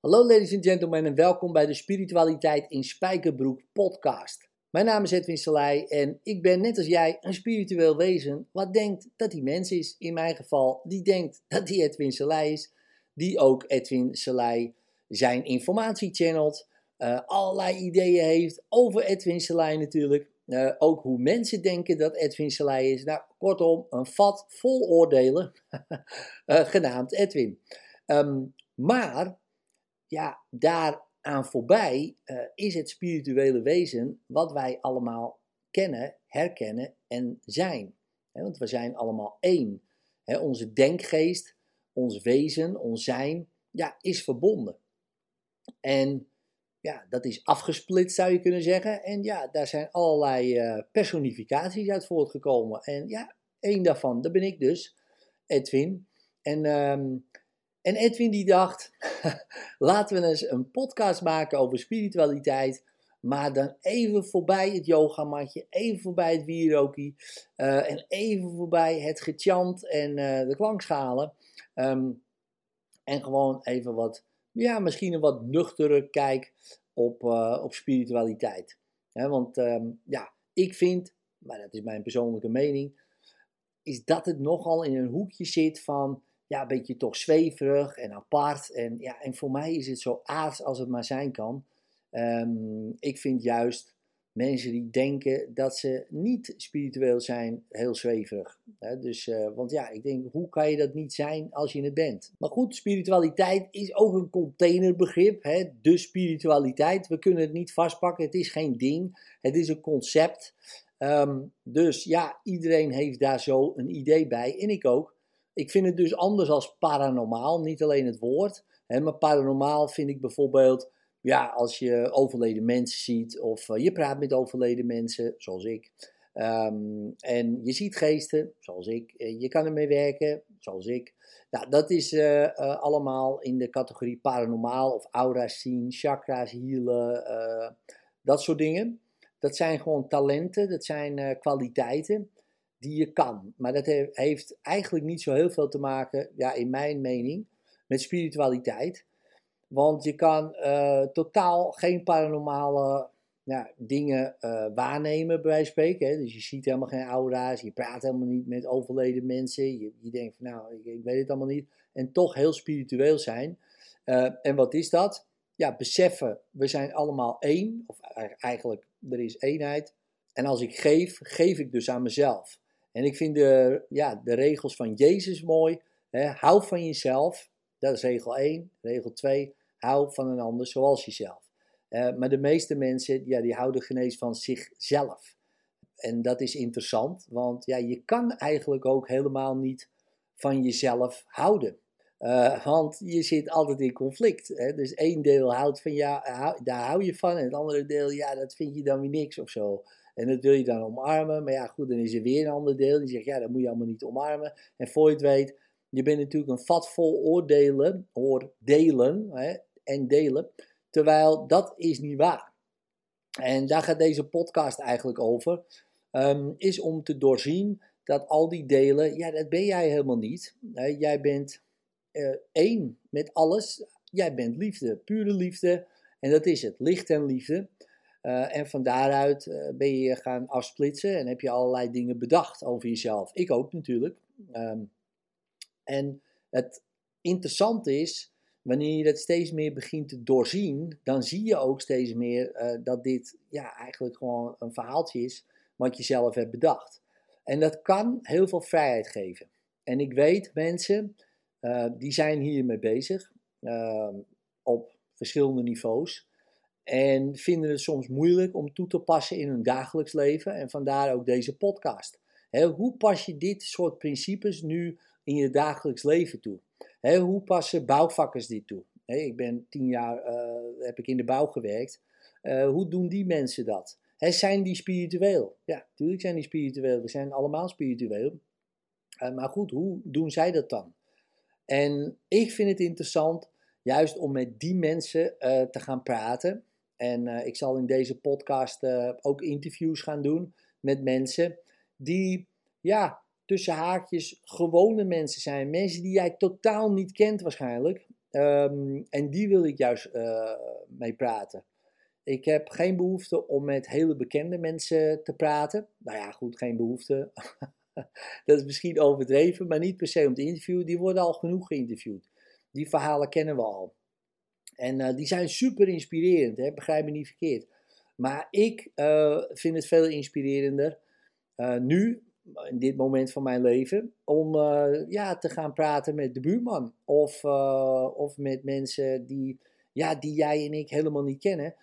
Hallo ladies and gentlemen en welkom bij de Spiritualiteit in Spijkerbroek podcast. Mijn naam is Edwin Salai en ik ben net als jij een spiritueel wezen wat denkt dat hij mens is. In mijn geval, die denkt dat hij Edwin Salai is, die ook Edwin Salai zijn informatie channelt, uh, allerlei ideeën heeft over Edwin Salai natuurlijk. Uh, ook hoe mensen denken dat Edwin Salai is. Nou, kortom, een vat vol oordelen, uh, genaamd Edwin. Um, maar ja, daaraan voorbij uh, is het spirituele wezen wat wij allemaal kennen, herkennen en zijn. Want we zijn allemaal één. Onze denkgeest, ons wezen, ons zijn, ja, is verbonden. En ja, dat is afgesplitst zou je kunnen zeggen. En ja, daar zijn allerlei uh, personificaties uit voortgekomen. En ja, één daarvan, dat ben ik dus, Edwin. En um, en Edwin die dacht, laten we eens een podcast maken over spiritualiteit. Maar dan even voorbij het yogamatje, even voorbij het wieroki. Uh, en even voorbij het gechant en uh, de klankschalen. Um, en gewoon even wat, ja, misschien een wat nuchtere kijk op, uh, op spiritualiteit. Want um, ja, ik vind, maar dat is mijn persoonlijke mening, is dat het nogal in een hoekje zit van ja, een beetje toch zweverig en apart. En, ja, en voor mij is het zo aards als het maar zijn kan. Um, ik vind juist mensen die denken dat ze niet spiritueel zijn, heel zweverig. dus, uh, want ja, ik denk, hoe kan je dat niet zijn als je het bent? Maar goed, spiritualiteit is ook een containerbegrip. De spiritualiteit, we kunnen het niet vastpakken, het is geen ding, het is een concept. Um, dus ja, iedereen heeft daar zo een idee bij, en ik ook. Ik vind het dus anders als paranormaal, niet alleen het woord. Hè, maar paranormaal vind ik bijvoorbeeld, ja, als je overleden mensen ziet of uh, je praat met overleden mensen, zoals ik. Um, en je ziet geesten, zoals ik. Je kan ermee werken, zoals ik. Nou, dat is uh, allemaal in de categorie paranormaal of aura's zien, chakra's healen, dat soort dingen. Dat zijn gewoon talenten, dat zijn kwaliteiten die je kan. Maar dat heeft eigenlijk niet zo heel veel te maken, ja, in mijn mening, met spiritualiteit. Want je kan uh, totaal geen paranormale dingen uh, waarnemen, bij wijze van spreken. Dus je ziet helemaal geen aura's, je praat helemaal niet met overleden mensen. Je, je denkt van, nou, ik, weet het allemaal niet. En toch heel spiritueel zijn. Uh, en wat is dat? Ja, beseffen, we zijn allemaal één. Of eigenlijk, er is eenheid. En als ik geef, geef ik dus aan mezelf. En ik vind de, ja, de regels van Jezus mooi. Hè? Hou van jezelf, dat is regel 1. Regel 2, hou van een ander zoals jezelf. Uh, maar de meeste mensen ja, die houden genees van zichzelf. En dat is interessant, want ja, je kan eigenlijk ook helemaal niet van jezelf houden. Uh, want je zit altijd in conflict. Hè? Dus één deel houdt van ja, daar hou je van. En het andere deel, ja, dat vind je dan weer niks of zo. En dat wil je dan omarmen. Maar ja, goed, dan is er weer een ander deel. Die zegt, ja, dat moet je allemaal niet omarmen. En voor je het weet, je bent natuurlijk een vat vol oordelen, oordelen hè, en delen. Terwijl dat is niet waar. En daar gaat deze podcast eigenlijk over. Um, is om te doorzien dat al die delen, ja, dat ben jij helemaal niet. Hè. Jij bent uh, één met alles. Jij bent liefde, pure liefde. En dat is het, licht en liefde. Uh, en van daaruit uh, ben je gaan afsplitsen en heb je allerlei dingen bedacht over jezelf. Ik ook natuurlijk. Um, en het interessante is, wanneer je dat steeds meer begint te doorzien, dan zie je ook steeds meer uh, dat dit ja, eigenlijk gewoon een verhaaltje is wat je zelf hebt bedacht. En dat kan heel veel vrijheid geven. En ik weet mensen, die zijn hiermee bezig ehm, op verschillende niveaus. En vinden het soms moeilijk om toe te passen in hun dagelijks leven. En vandaar ook deze podcast. hoe pas je dit soort principes nu in je dagelijks leven toe? hoe passen bouwvakkers dit toe? ik ben tien jaar uh, heb ik in de bouw gewerkt. Uh, hoe doen die mensen dat? zijn die spiritueel? Ja, natuurlijk zijn die spiritueel. We zijn allemaal spiritueel. Uh, maar goed, hoe doen zij dat dan? En ik vind het interessant juist om met die mensen te gaan praten. En uh, ik zal in deze podcast uh, ook interviews gaan doen met mensen die, ja, tussen haakjes gewone mensen zijn. Mensen die jij totaal niet kent waarschijnlijk. Ehm, en die wil ik juist uh, mee praten. Ik heb geen behoefte om met hele bekende mensen te praten. Nou ja, goed, geen behoefte. dat is misschien overdreven, maar niet per se om te interviewen. Die worden al genoeg geïnterviewd. Die verhalen kennen we al. En uh, die zijn super inspirerend, hè? begrijp me niet verkeerd. Maar ik uh, vind het veel inspirerender uh, nu, in dit moment van mijn leven, om ja, te gaan praten met de buurman. Of, of met mensen die, ja, die jij en ik helemaal niet kennen,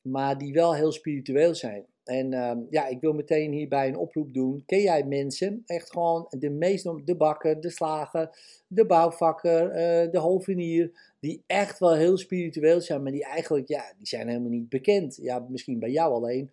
maar die wel heel spiritueel zijn. En uh, ja, ik wil meteen hierbij een oproep doen. Ken jij mensen, echt gewoon de meeste, de bakker, de slager, de bouwvakker, uh, de hovenier, die echt wel heel spiritueel zijn, maar die eigenlijk, ja, die zijn helemaal niet bekend. Ja, misschien bij jou alleen.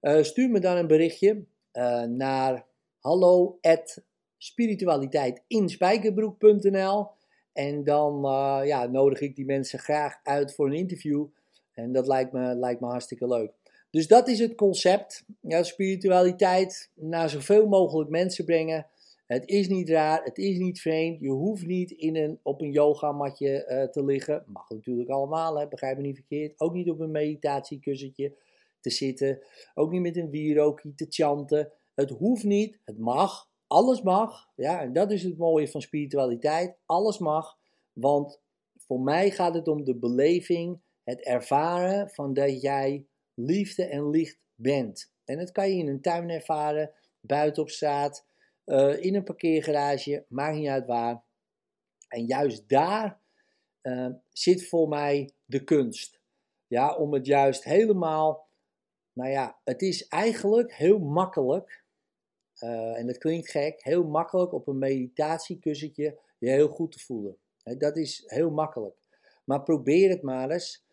Uh, stuur me dan een berichtje uh, naar hallo at spiritualiteitinspijkerbroek.nl en dan ja, nodig ik die mensen graag uit voor een interview. En dat lijkt me, lijkt me hartstikke leuk. Dus dat is het concept. Ja, spiritualiteit naar zoveel mogelijk mensen brengen. Het is niet raar, het is niet vreemd. Je hoeft niet in een, op een yogamatje uh, te liggen. Mag natuurlijk allemaal, hè, begrijp me niet verkeerd. Ook niet op een meditatiekussentje te zitten. Ook niet met een wierookie te chanten. Het hoeft niet, het mag. Alles mag. Ja, en dat is het mooie van spiritualiteit. Alles mag. Want voor mij gaat het om de beleving, het ervaren van dat jij liefde en licht bent. En dat kan je in een tuin ervaren, buiten op straat, uh, in een parkeergarage, maakt niet uit waar. En juist daar uh, zit voor mij de kunst. Ja, om het juist helemaal, nou ja, het is eigenlijk heel makkelijk, uh, en dat klinkt gek, heel makkelijk op een meditatiekussentje je heel goed te voelen. Dat is heel makkelijk. Maar probeer het maar eens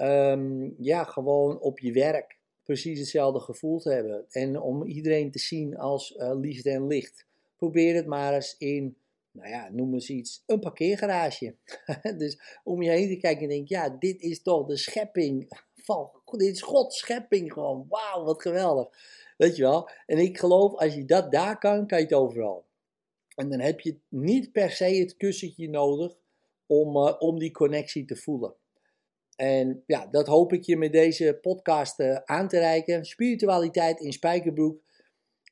um, ja, gewoon op je werk precies hetzelfde gevoel te hebben. En om iedereen te zien als uh, liefde en licht. Probeer het maar eens in, nou ja, noem eens iets, een parkeergarage. dus om je heen te kijken en denk, ja, dit is toch de schepping van, dit is Gods schepping gewoon. Wauw, wat geweldig. Weet je wel? En ik geloof, als je dat daar kan, kan je het overal. En dan heb je niet per se het kussentje nodig om, uh, om die connectie te voelen. En ja, dat hoop ik je met deze podcast uh, aan te reiken. Spiritualiteit in Spijkerbroek.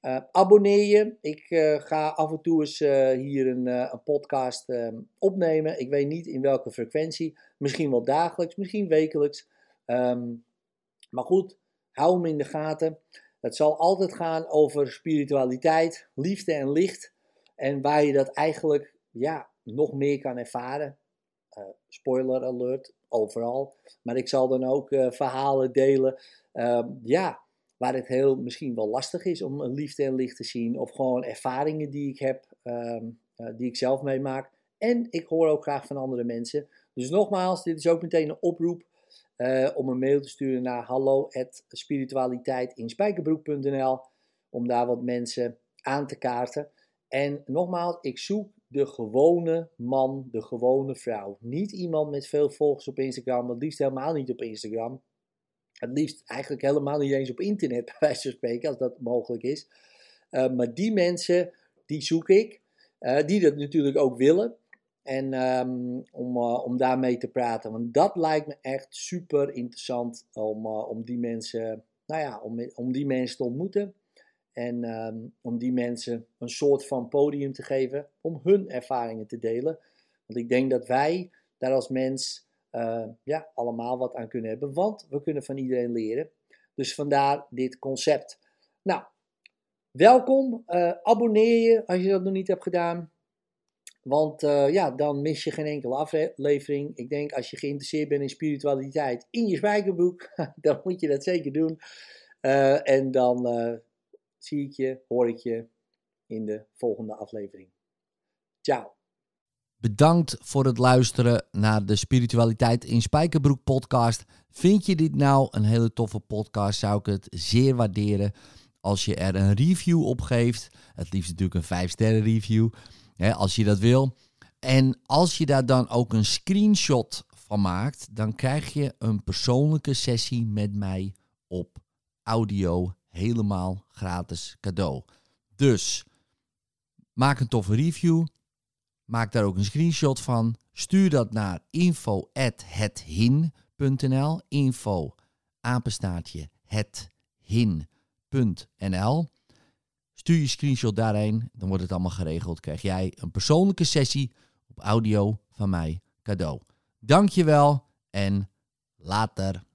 Uh, abonneer je. Ik uh, ga af en toe eens hier een, een podcast ehm, opnemen. Ik weet niet in welke frequentie. Misschien wel dagelijks, misschien wekelijks. Um, maar goed, hou hem in de gaten. Het zal altijd gaan over spiritualiteit, liefde en licht. En waar je dat eigenlijk ja, nog meer kan ervaren. spoiler alert, overal. Maar ik zal dan ook uh, verhalen delen, uh, ja, waar het heel misschien wel lastig is om liefde en licht te zien. Of gewoon ervaringen die ik heb, uh, die ik zelf meemaak. En ik hoor ook graag van andere mensen. Dus nogmaals, dit is ook meteen een oproep eh, om een mail te sturen naar hallo@spiritualiteitinspijkerbroek.nl om daar wat mensen aan te kaarten. En nogmaals, ik zoek de gewone man, de gewone vrouw. Niet iemand met veel volgers op Instagram, het liefst helemaal niet op Instagram. Het liefst eigenlijk helemaal niet eens op internet, bij wijze van spreken, als dat mogelijk is. Uh, maar die mensen, die zoek ik, uh, die dat natuurlijk ook willen. En um, om, uh, om daarmee te praten. Want dat lijkt me echt super interessant om, om die mensen, nou ja, om, om die mensen te ontmoeten. En um, om die mensen een soort van podium te geven om hun ervaringen te delen. Want ik denk dat wij daar als mens uh, ja, allemaal wat aan kunnen hebben. Want we kunnen van iedereen leren. Dus vandaar dit concept. Nou, welkom. Uh, abonneer je als je dat nog niet hebt gedaan. Want uh, ja, dan mis je geen enkele aflevering. Ik denk als je geïnteresseerd bent in spiritualiteit in je spijkerboek, dan moet je dat zeker doen. en dan zie ik je, hoor ik je in de volgende aflevering. Ciao. Bedankt voor het luisteren naar de Spiritualiteit in Spijkerbroek podcast. Vind je dit nou een hele toffe podcast, zou ik het zeer waarderen als je er een review op geeft. Het liefst natuurlijk een 5 sterren review, hè, als je dat wil. En als je daar dan ook een screenshot van maakt, dan krijg je een persoonlijke sessie met mij op audio helemaal gratis cadeau. Dus maak een toffe review. Maak daar ook een screenshot van. Stuur dat naar info@hethin.nl. Info apenstaartje hethin.nl. Stuur je screenshot daarheen, dan wordt het allemaal geregeld. Krijg jij een persoonlijke sessie op audio van mij cadeau. Dankjewel en later.